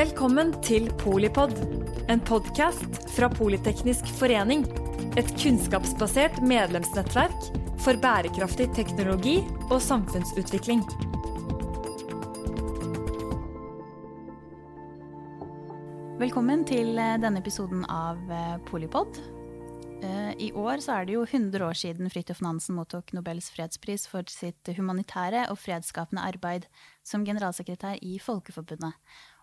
Velkommen til Polipod, en podkast fra Politeknisk forening. Et kunnskapsbasert medlemsnettverk for bærekraftig teknologi og samfunnsutvikling. Velkommen til eh, denne episoden av eh, Polipod. Eh, I år er det jo 100 år siden Fridtjof Nansen mottok Nobels fredspris for sitt humanitære og fredsskapende arbeid som generalsekretær i Folkeforbundet.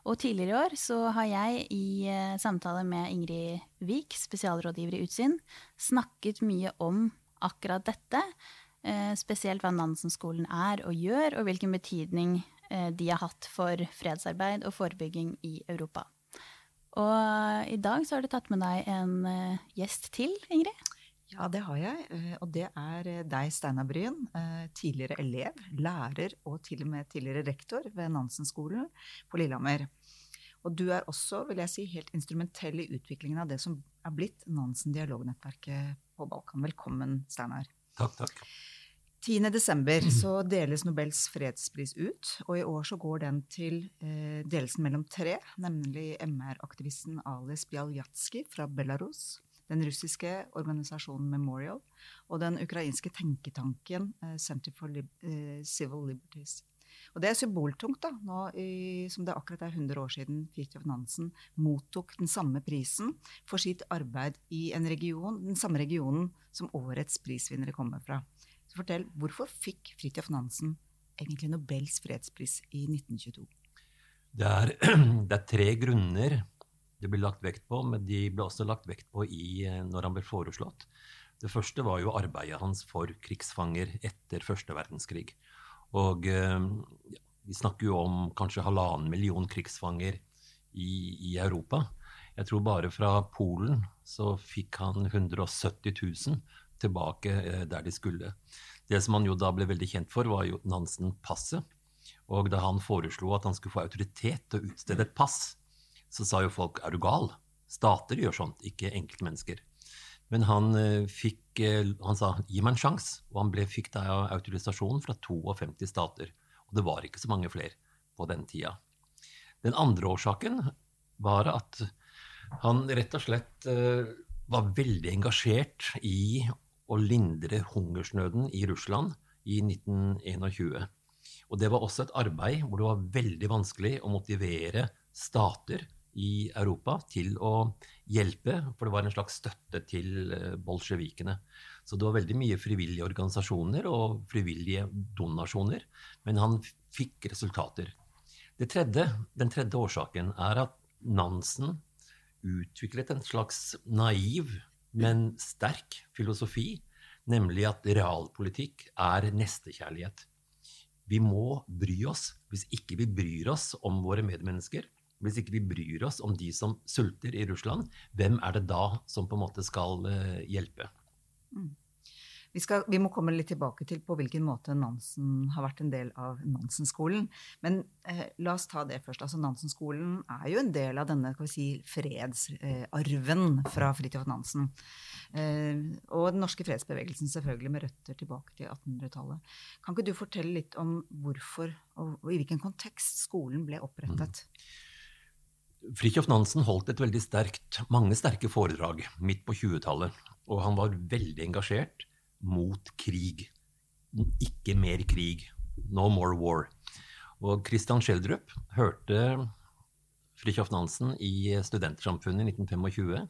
Og tidligere i år så har jeg i samtale med Ingrid Wiik, spesialrådgiver i Utsyn, snakket mye om akkurat dette. Spesielt hva Nansen-skolen er og gjør, og hvilken betydning de har hatt for fredsarbeid og forebygging i Europa. Og i dag så har du tatt med deg en gjest til, Ingrid? Ja, det har jeg. Og det er deg, Steinar Bryn. Tidligere elev, lærer og til og med tidligere rektor ved Nansen-skolen på Lillehammer. Og du er også, vil jeg si, helt instrumentell i utviklingen av det som er blitt Nansen dialognettverket på Balkan. Velkommen, Steinar. Takk, takk. 10.12. så deles Nobels fredspris ut, og i år så går den til eh, delelsen mellom tre, nemlig MR-aktivisten Alis Bjaljatskij fra Belarus, den russiske organisasjonen Memorial og den ukrainske tenketanken eh, Center for Lib eh, Civil Liberties. Og det er symboltungt, da, nå i, som det akkurat er 100 år siden Fridtjof Nansen mottok den samme prisen for sitt arbeid i en region, den samme regionen som årets prisvinnere kommer fra. Så fortell, hvorfor fikk Fridtjof Nansen egentlig Nobels fredspris i 1922? Det er, det er, tre grunner det ble lagt vekt på, men de ble også lagt vekt på i, eh, når han ble foreslått. Det første var jo arbeidet hans for krigsfanger etter første verdenskrig. Og ja, vi snakker jo om kanskje halvannen million krigsfanger i, i, Europa. Jeg tror bare fra Polen så fikk han 170 000 tilbake eh, der de skulle. Det som han jo da ble veldig kjent for, var jo Nansen-passet. Og da han foreslo at han skulle få autoritet til å utstede et pass, så sa jo folk er du gal? Stater gjør sånt, ikke enkeltmennesker. Men han eh, fikk eh, Han sa gi meg en sjanse. Og han ble, fikk da autorisasjon fra 52 stater. Og det var ikke så mange flere på den tida. Den andre årsaken var at han rett og slett var veldig engasjert i å lindre hungersnøden i Russland i 1921. Og det var også et arbeid hvor det var veldig vanskelig å motivere stater i Europa til å hjelpe, for det var en slags støtte til eh, bolsjevikene. Så det var veldig mye frivillige organisasjoner og frivillige donasjoner, men han fikk resultater. Tredje, den tredje årsaken er at Nansen utviklet en slags naiv men sterk filosofi, nemlig at realpolitikk er nestekjærlighet. Vi må bry oss. Hvis ikke vi bryr oss om våre medmennesker, hvis ikke vi bryr oss om de som sulter i Russland, hvem er det da som på en måte skal eh, hjelpe? Mm. Vi, skal, vi, må komme litt tilbake til på hvilken måte Nansen har vært en del av Nansen-skolen. Men eh, la oss ta det først. Altså, Nansen-skolen er jo en del av denne si, fredsarven eh, fra Fridtjof Nansen. Eh, og den norske fredsbevegelsen selvfølgelig med røtter tilbake til 1800-tallet. Kan ikke du fortelle litt om hvorfor og, og i hvilken kontekst skolen ble opprettet? Mm. Fridtjof Nansen holdt et veldig sterkt, mange sterke foredrag midt på 20-tallet. Og han var veldig engasjert mot krig. Ikke mer krig. No more war. Og Christian Schjelderup hørte Fridtjof Nansen i Studentsamfunnet i 1925.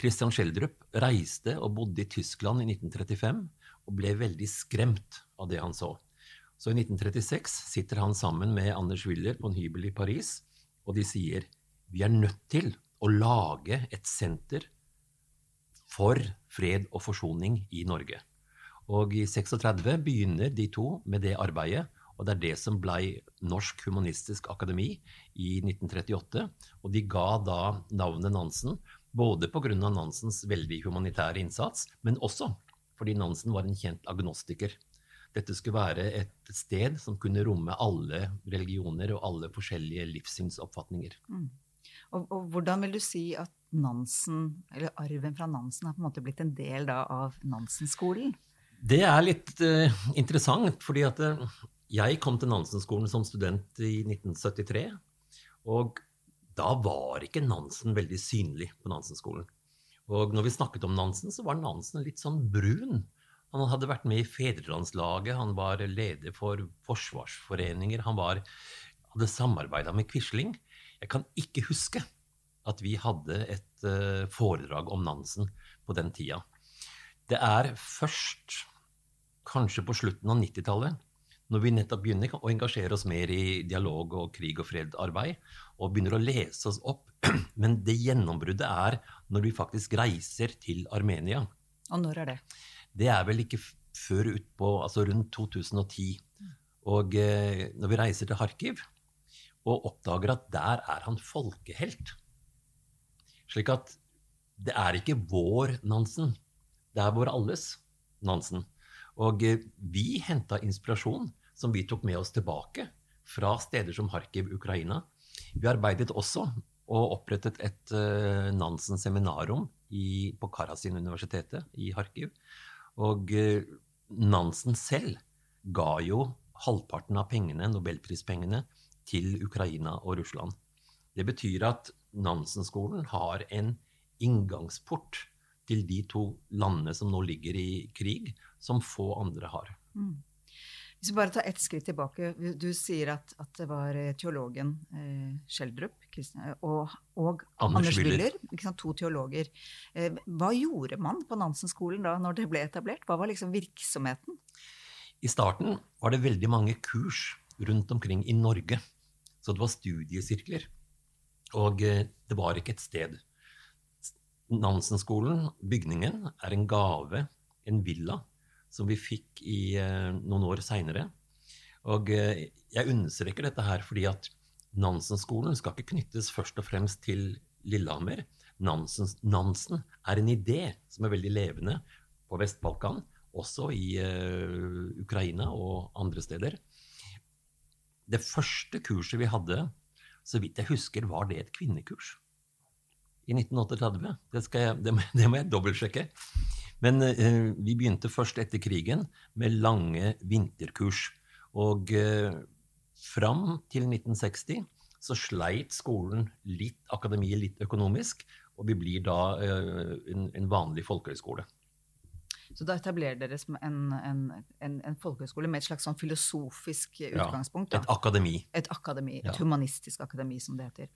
Christian Schjelderup reiste og bodde i Tyskland i 1935 og ble veldig skremt av det han så. Så i 1936 sitter han sammen med Anders Willer på en hybel i Paris, og de sier vi er nødt til å lage et senter for fred og forsoning i Norge. Og i 36 begynner de to med det arbeidet, og det er det som blei Norsk Humanistisk Akademi i 1938. Og de ga da navnet Nansen, både pga. Nansens veldig humanitære innsats, men også fordi Nansen var en kjent agnostiker. Dette skulle være et sted som kunne romme alle religioner og alle forskjellige livssynsoppfatninger. Mm. Og, og, hvordan vil du si at Nansen, eller arven fra Nansen har på en måte blitt en del da, av Nansen-skolen? Det er litt uh, interessant, fordi at uh, jeg kom til Nansen-skolen som student i 1973. Og da var ikke Nansen veldig synlig på Nansen-skolen. Og når vi snakket om Nansen, så var Nansen litt sånn brun. Han hadde vært med i fedrelandslaget, han var leder for forsvarsforeninger, han var, hadde samarbeida med Quisling. Jeg kan ikke huske at vi hadde et uh, foredrag om Nansen på den tida. Det er først, kanskje på slutten av 90-tallet, når vi nettopp begynner å engasjere oss mer i dialog og krig og fred-arbeid, og begynner å lese oss opp. Men det gjennombruddet er når vi faktisk reiser til Armenia. Og når er det? Det er vel ikke før utpå altså rundt 2010. Og eh, når vi reiser til Kharkiv og oppdager at der er han folkehelt Slik at det er ikke vår Nansen, det er vår alles Nansen. Og eh, vi henta inspirasjon som vi tok med oss tilbake fra steder som Kharkiv, Ukraina. Vi arbeidet også og opprettet et uh, Nansen seminarum på Karasin-universitetet i Kharkiv. Og uh, Nansen selv ga jo halvparten av pengene, nobelprispengene til Ukraina og Russland. Det betyr at Nansen-skolen har en inngangsport til de to landene som nå ligger i krig, som få andre har. Mm. Hvis vi bare tar ett skritt tilbake. Du sier at, at det var eh, teologen eh, Schjelderup og, og, Anders, Anders to teologer. Eh, hva gjorde man på Nansen-skolen da når det ble etablert? Hva var liksom virksomheten? I starten var det veldig mange kurs rundt omkring i Norge. Så det var studiesirkler. Og eh, det var ikke et sted. Nansen-skolen, bygningen, er en gave, en villa, som vi fikk i eh, noen år seinere. Og eh, jeg understreker dette her fordi at Nansen-skolen skal ikke knyttes først og fremst til Lillehammer. Nansen, Nansen er en idé som er veldig levende på Vest-Balkan, også i uh, Ukraina og andre steder. Det første kurset vi hadde, så vidt jeg husker, var det et kvinnekurs. I 1938. Det, jeg, det, det må jeg dobbeltsjekke. Men eh, vi begynte først etter krigen med lange vinterkurs. Og eh, fram til 1960 så sleit skolen litt, akademiet litt økonomisk, og vi blir da eh, en, en vanlig folkehøyskole. Så da etablerer dere en, en, en, en folkehøyskole med et slags sånn filosofisk utgangspunkt? Ja, et akademi. Et akademi, et ja. humanistisk akademi, som det heter.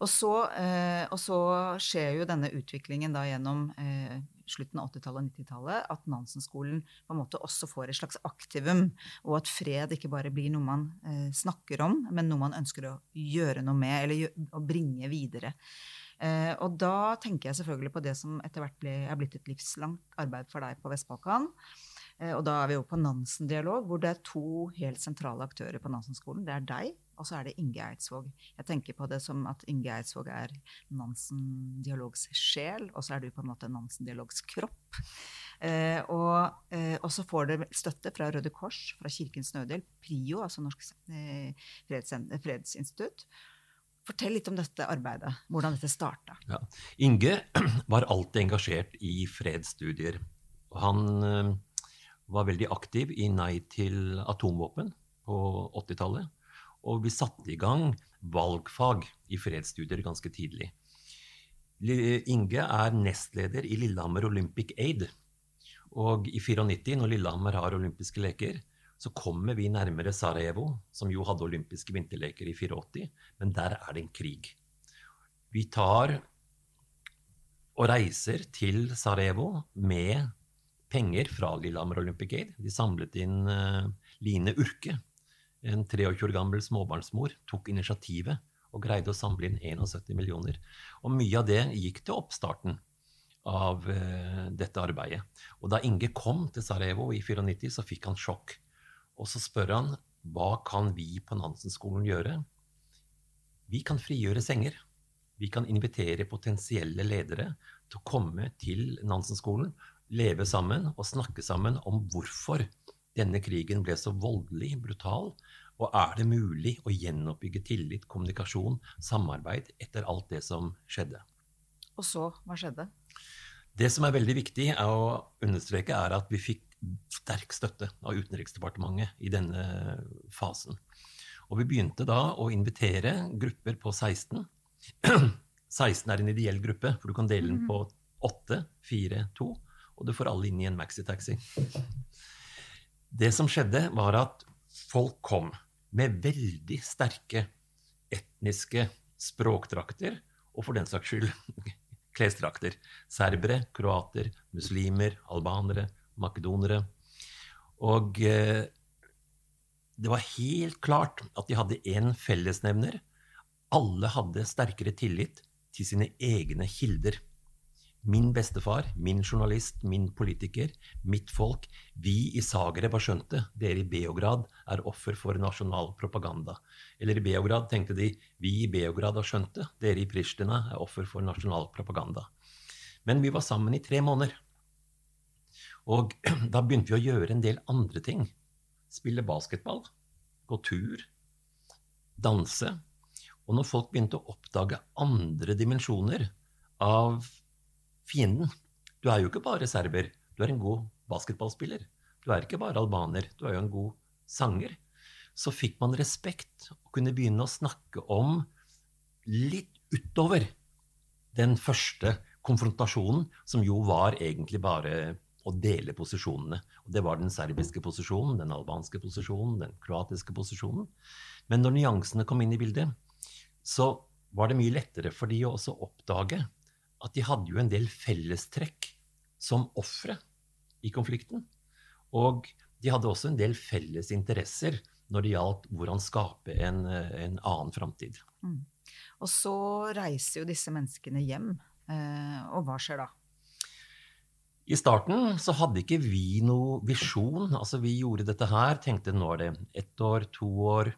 Og så, eh, og så, skjer jo denne utviklingen da gjennom eh, slutten av 80-tallet og 90-tallet, at Nansen-skolen på en måte også får et slags aktivum, og at fred ikke bare blir noe man eh, snakker om, men noe man ønsker å gjøre noe med, eller å bringe videre. Eh, og da tenker jeg selvfølgelig på det som etter hvert ble, er blitt et livslangt arbeid for deg på Vest-Balkan. Eh, og da er vi jo på Nansen-dialog, hvor det er to helt sentrale aktører på Nansen-skolen. Det er deg, og så er det Inge Eidsvåg. Jeg tenker på det som at Inge Eidsvåg er Nansen-dialogs sjel, og så er du på en måte Nansen-dialogs kropp. Eh, og, eh, så får dere støtte fra Røde Kors, fra Kirkens Nødhjelp, PRIO, altså Norsk eh, freds, fredsinstitutt, Fortell litt om dette arbeidet, hvordan dette starta. Ja. Inge var alltid engasjert i fredsstudier. Han uh, var veldig aktiv i Nei til atomvåpen på 80-tallet. Og vi satte i gang valgfag i fredsstudier ganske tidlig. Inge er nestleder i Lillehammer Olympic Aid. Og i 94, når Lillehammer har olympiske leker, så kommer vi nærmere Sarajevo, som jo hadde olympiske vinterleker i 84, men der er det en krig. Vi tar og reiser til Sarajevo med penger fra Lillehammer Olympic Aid. De samlet inn uh, Line Urke, en 23 år gammel småbarnsmor, tok initiativet og greide å samle inn 71 millioner. Og mye av det gikk til oppstarten av uh, dette arbeidet. Og da Inge kom til Sarajevo i 94, så fikk han sjokk. Og så spør han hva kan vi på Nansen-skolen gjøre? Vi kan frigjøre senger. Vi kan invitere potensielle ledere til å komme til Nansen-skolen, leve sammen og snakke sammen om hvorfor denne krigen ble så voldelig, brutal, og er det mulig å gjenoppbygge tillit, kommunikasjon, samarbeid etter alt det som skjedde? Og så, hva skjedde? Det som er veldig viktig å understreke, er at vi fikk sterk støtte av Utenriksdepartementet i denne fasen. Og vi begynte da å invitere grupper på 16 16 er en ideell gruppe, for du kan dele den på 8, 4, 2, og du får alle inn i en maxitaxi. Det som skjedde, var at folk kom med veldig sterke etniske språkdrakter, og for den saks skyld klesdrakter. Serbere, kroater, muslimer, albanere, makedonere. Og eh, det var helt klart at de hadde én fellesnevner. Alle hadde sterkere tillit til sine egne kilder. Min bestefar, min journalist, min politiker, mitt folk. Vi i Zagreb har skjønt det. Dere i Beograd er offer for nasjonal propaganda. Eller i Beograd tenkte de vi i Beograd har skjønt det. Dere i Pristina er offer for nasjonal propaganda. Men vi var sammen i tre måneder. Og da begynte vi å gjøre en del andre ting. Spille basketball, gå tur, danse. Og når folk begynte å oppdage andre dimensjoner av fienden. Du er jo ikke bare serber. Du er en god basketballspiller. Du er ikke bare albaner. Du er jo en god sanger. Så fikk man respekt og kunne begynne å snakke om litt utover den første konfrontasjonen, som jo var egentlig bare å dele posisjonene. Og det var den serbiske posisjonen, den albanske posisjonen, den kroatiske posisjonen. Men når nyansene kom inn i bildet, så var det mye lettere for de å også oppdage at de hadde jo en del fellestrekk som ofre i konflikten. Og de hadde også en del felles interesser når det gjaldt hvordan skape en, en annen framtid. Mm. Og så reiser jo disse menneskene hjem. Eh, og hva skjer da? I starten så hadde ikke vi noe visjon. Altså vi gjorde dette her, tenkte nå er det ett år, to år.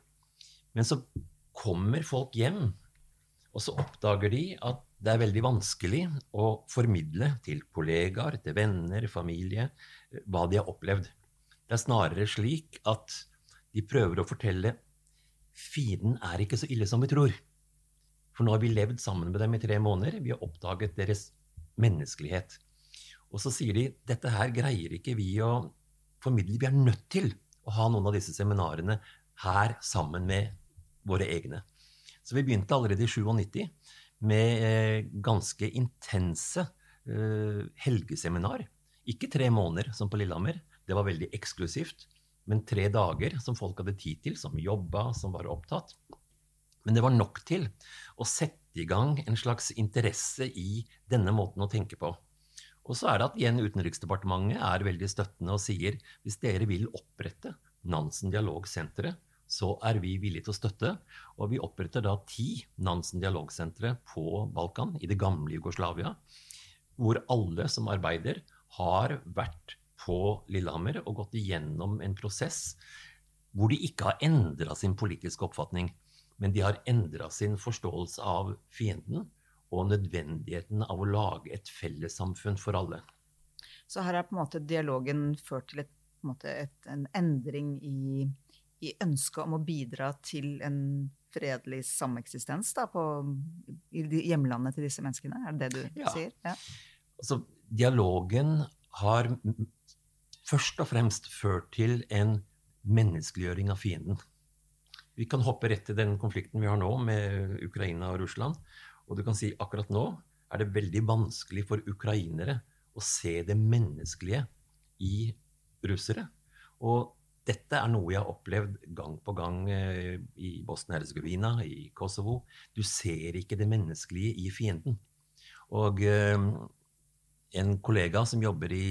Men så kommer folk hjem, og så oppdager de at det er veldig vanskelig å formidle til kollegaer, til venner, familie, hva de har opplevd. Det er snarere slik at de prøver å fortelle fienden er ikke så ille som vi tror. For nå har vi levd sammen med dem i tre måneder. Vi har oppdaget deres menneskelighet. Og så sier de dette her greier ikke vi å formidle. Vi er nødt til å ha noen av disse seminarene her sammen med våre egne. Så vi begynte allerede i 97 med eh, ganske intense eh, helgeseminar. Ikke tre måneder som på Lillehammer, det var veldig eksklusivt. Men tre dager som folk hadde tid til, som jobba, som var opptatt. Men det var nok til å sette i gang en slags interesse i denne måten å tenke på. Og så er det at igjen Utenriksdepartementet er veldig støttende og sier hvis dere vil opprette Nansen Dialogsenteret, så er vi villige til å støtte. Og vi oppretter da ti Nansen dialogsentre på Balkan, i det gamle Jugoslavia, hvor alle som arbeider, har vært på Lillehammer og gått igjennom en prosess hvor de ikke har endra sin politiske oppfatning, men de har endra sin forståelse av fienden og nødvendigheten av å lage et fellessamfunn for alle. Så her er på en måte dialogen ført til et, en, måte et, en endring i i ønsket om å bidra til en fredelig sameksistens da, på, i hjemlandet til disse menneskene? Er det det du ja. sier? Ja. Altså, dialogen har først og fremst ført til en menneskeliggjøring av fienden. Vi kan hoppe rett til den konflikten vi har nå med Ukraina og Russland. Og du kan si akkurat nå er det veldig vanskelig for ukrainere å se det menneskelige i russere. Og dette er noe jeg har opplevd gang på gang eh, i Bosnia-Hercegovina, i Kosovo. Du ser ikke det menneskelige i fienden. Og eh, en kollega som jobber i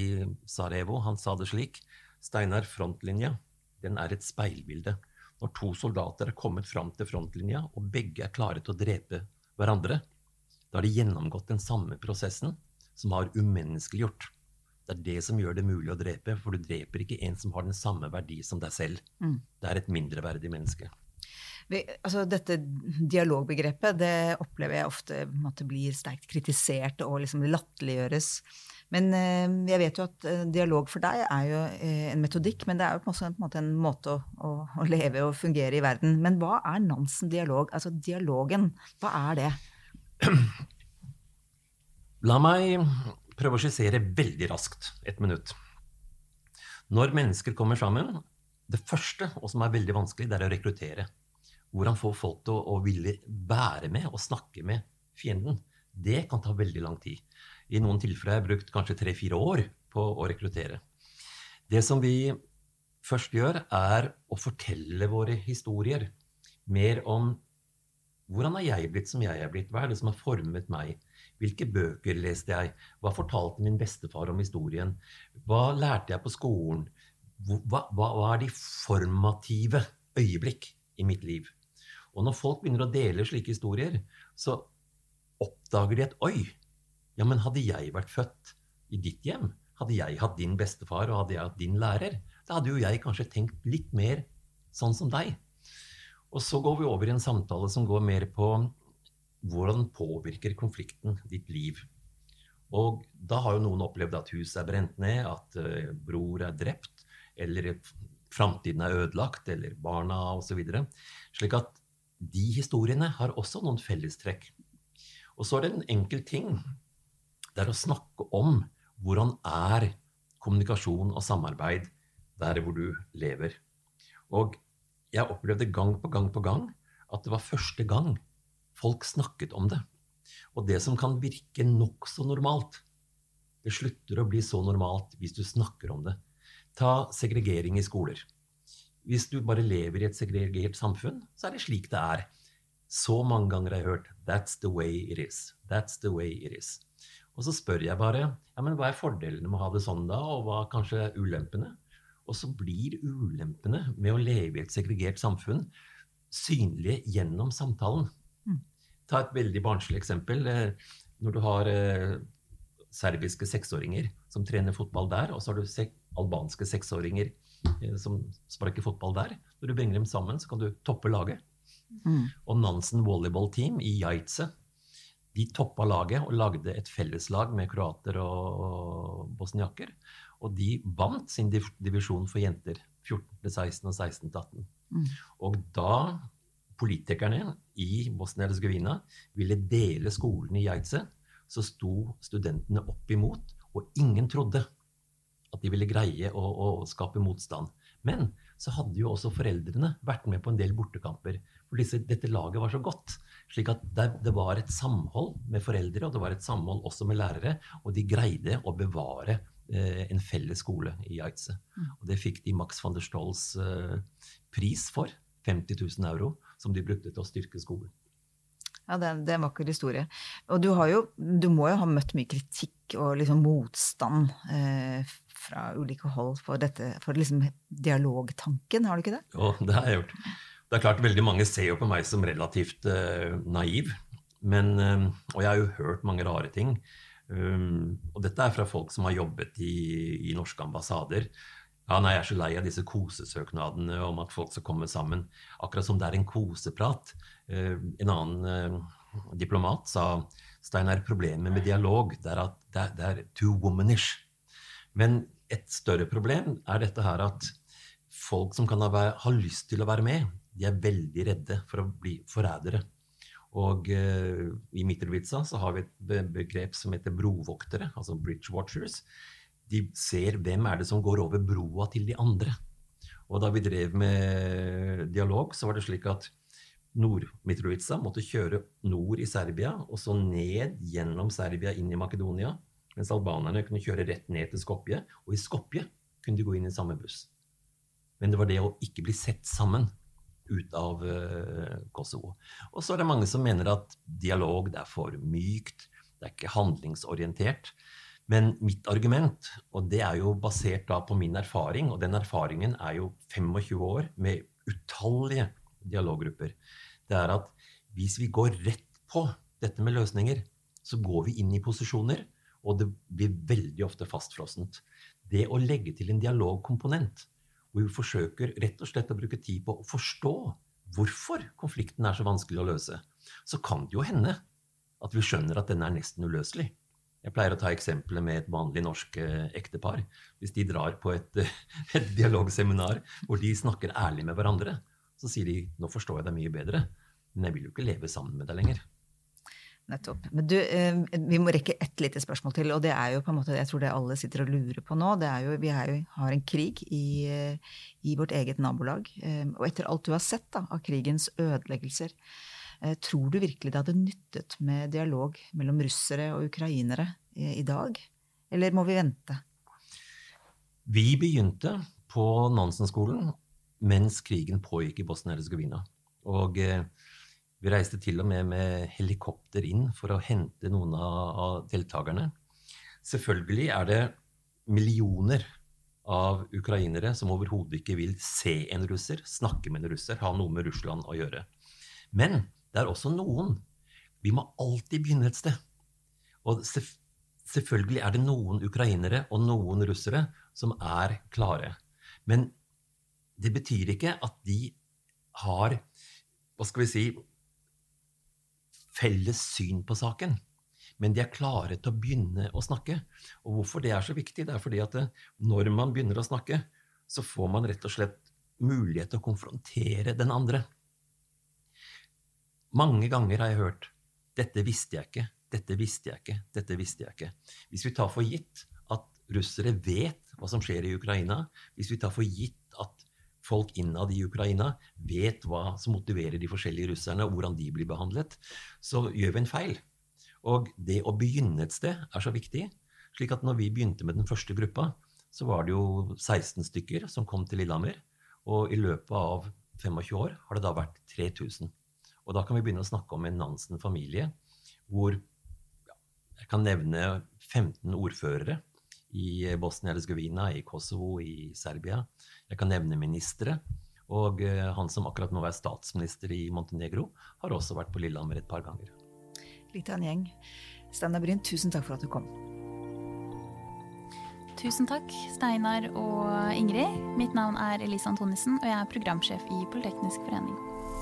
Sarajevo, han sa det slik Steinar, frontlinja, den er et speilbilde. Når to soldater er kommet fram til frontlinja, og begge er klare til å drepe hverandre, da har de gjennomgått den samme prosessen som har umenneskeliggjort. Det er det som gjør det mulig å drepe, for du dreper ikke en som har den samme verdi som deg selv. Mm. Det er et mindreverdig menneske. Vi, altså dette dialogbegrepet det opplever jeg ofte at det blir sterkt kritisert og liksom latterliggjøres. Men eh, jeg vet jo at eh, dialog for deg er jo eh, en metodikk, men det er jo på en måte en måte å, å, leve og fungere i verden. Men hva er Nansen dialog? Altså dialogen, hva er det? La meg prøve å skissere veldig raskt et minutt. Når mennesker kommer sammen Det første, og som er veldig vanskelig, det er å rekruttere. hvordan få folk til å, å ville være med og snakke med fienden, det kan ta veldig lang tid. I noen tilfeller har jeg brukt kanskje tre-fire år på å rekruttere. Det som vi først gjør, er å fortelle våre historier. Mer om hvordan har jeg blitt som jeg er blitt? Hva er det som har formet meg? Hvilke bøker leste jeg? Hva fortalte min bestefar om historien? Hva lærte jeg på skolen? Hva, hva, hva er de formative øyeblikk i mitt liv? Og når folk begynner å dele slike historier, så oppdager de et oi, ja, men hadde jeg vært født i ditt hjem, hadde jeg hatt din bestefar og hadde jeg hatt din lærer, da hadde jo jeg kanskje tenkt litt mer sånn som deg. Og så går vi over i en samtale som går mer på hvordan påvirker konflikten ditt liv. Og da har jo noen opplevd at huset er brent ned, at uh, bror er drept, eller framtiden er ødelagt, eller barna osv. Slik at de historiene har også noen fellestrekk. Og så er det en enkel ting. Det er å snakke om hvordan er kommunikasjon og samarbeid der hvor du lever. Og jeg opplevde gang på gang på gang at det var første gang folk snakket om det. Og det som kan virke nokså normalt, det slutter å bli så normalt hvis du snakker om det. Ta segregering i skoler. Hvis du bare lever i et segregert samfunn, så er det slik det er. Så mange ganger har jeg hørt 'That's the way it is'. That's the way it is. Og så spør jeg bare ja, men hva er fordelene med å ha det sånn da, og hva er kanskje ulempene? Og så blir ulempene med å leve i et segregert samfunn synlige gjennom samtalen. Mm. Ta et veldig barnslig eksempel. Eh, når du har eh, serbiske seksåringer som trener fotball der, og så har du albanske seksåringer eh, som sparker fotball der. Når du bringer dem sammen, så kan du toppe laget. Mm. Og Nansen Volleyball Team i Jaitse de toppa laget og lagde et felleslag med kroater og bosniaker. Og de vant sin divisjon for jenter. 14-16 og 16-18. Mm. Og da politikerne i Bosnia-Hercegovina ville dele skolen i Geitze, så sto studentene opp imot, og ingen trodde at de ville greie å, å skape motstand. Men så hadde jo også foreldrene vært med på en del bortekamper. For disse, dette laget var så godt. Slik at det, det, var et samhold med foreldre, og det var et samhold også med lærere. Og de greide å bevare Eh, en felles skole i Geitse. Mm. Og det fikk de Max van der Stolls eh, pris for. 50 000 euro, som de brukte til å styrke skolen. Ja, det, det en vakker historie. Og du, jo, du, må jo ha møtt mye kritikk og liksom motstand eh, fra ulike hold for, dette, for liksom dialogtanken, har du ikke det? Jo, det har jeg gjort. Det er klart, Veldig mange ser jo på meg som relativt uh, naiv. Men, uh, og jeg har jo hørt mange rare ting. Um, og dette er fra folk som har jobbet i, i norske ambassader. Ja, nei, Jeg er så lei av disse kosesøknadene om at folk skal komme sammen. Akkurat som det er en koseprat. Uh, en annen diplomat sa Steinar, problemet med dialog det er at det er, det er too womanish. Men et større problem er dette her at folk som kan ha, ha lyst til å være med, de er veldig redde for å bli forrædere. Og uh, i Mitrovica så har vi et begrep som heter brovoktere, altså bridge watchers. De ser hvem er det som går over broa til de andre. Og da vi drev med dialog, så var det slik at Nord-Mitrovica måtte kjøre nord i Serbia, og så ned gjennom Serbia inn i Makedonia. Mens albanerne kunne kjøre rett ned til Skopje. Og i Skopje kunne de gå inn i samme buss. Men det var det å ikke bli sett sammen ut av uh, Kosovo. Og så er det mange som mener at dialog det er for mykt, det er ikke handlingsorientert. Men mitt argument, og det er jo basert på min erfaring, og den erfaringen er jo 25 år med utallige dialoggrupper, det er at hvis vi går rett på dette med løsninger, så går vi inn i posisjoner, og det blir veldig ofte fastfrossent. Det å legge til en dialogkomponent, hvor vi forsøker rett og slett å bruke tid på å forstå hvorfor konflikten er så vanskelig å løse, så kan det jo hende at vi skjønner at den er nesten uløselig. Jeg pleier å ta eksempelet med et vanlig norsk eh, ektepar. Hvis de drar på et, et dialogseminar hvor de snakker ærlig med hverandre, så sier de 'nå forstår jeg deg mye bedre', men jeg vil jo ikke leve sammen med deg lenger. Nettopp. Men du, eh, vi må rekke ett lite spørsmål til, og det er jo på en måte, jeg tror det alle sitter og lurer på nå. det er jo, Vi er jo, har en krig i, eh, i, vårt eget nabolag. Eh, og etter alt du har sett da, av krigens ødeleggelser, tror du virkelig det hadde nyttet med dialog mellom russere og ukrainere i dag? Eller må vi vente? Vi begynte på Nansen-skolen mens krigen pågikk i Bosnia-Hercegovina. Og eh, vi reiste til og med med helikopter inn for å hente noen av deltakerne. Selvfølgelig er det millioner av ukrainere som overhodet ikke vil se en russer, snakke med en russer, ha noe med Russland å gjøre. Men det er også noen. Vi må alltid begynne et sted. Og selvfølgelig er det noen ukrainere og noen russere som er klare. Men det betyr ikke at de har Hva skal vi si felles syn på saken. Men de er klare til å begynne å snakke. Og hvorfor det er så viktig? Det er fordi at det, når man begynner å snakke, så får man rett og slett mulighet til å konfrontere den andre. Mange ganger har jeg hørt 'Dette visste jeg ikke', 'Dette visste jeg ikke', 'Dette visste jeg ikke'. Hvis vi tar for gitt at russere vet hva som skjer i Ukraina, hvis vi tar for gitt at folk innad i Ukraina vet hva som motiverer de forskjellige russerne, og hvordan de blir behandlet, så gjør vi en feil. Og det å begynne et sted er så viktig. slik at når vi begynte med den første gruppa, så var det jo 16 stykker som kom til Lillehammer. Og i løpet av 25 år har det da vært 3000. Og da kan vi begynne å snakke om en Nansen-familie hvor jeg kan nevne 15 ordførere i Bosnia-Hercegovina, i Kosovo, i Serbia. Jeg kan nevne ministre. Og eh, han som akkurat nå er statsminister i Montenegro, har også vært på Lillehammer et par ganger. Litt av en gjeng. Steinar Bryn, tusen takk for at du kom. Tusen takk, Steinar og Ingrid. Mitt navn er Elise Antonissen, og jeg er programsjef i Politeknisk forening.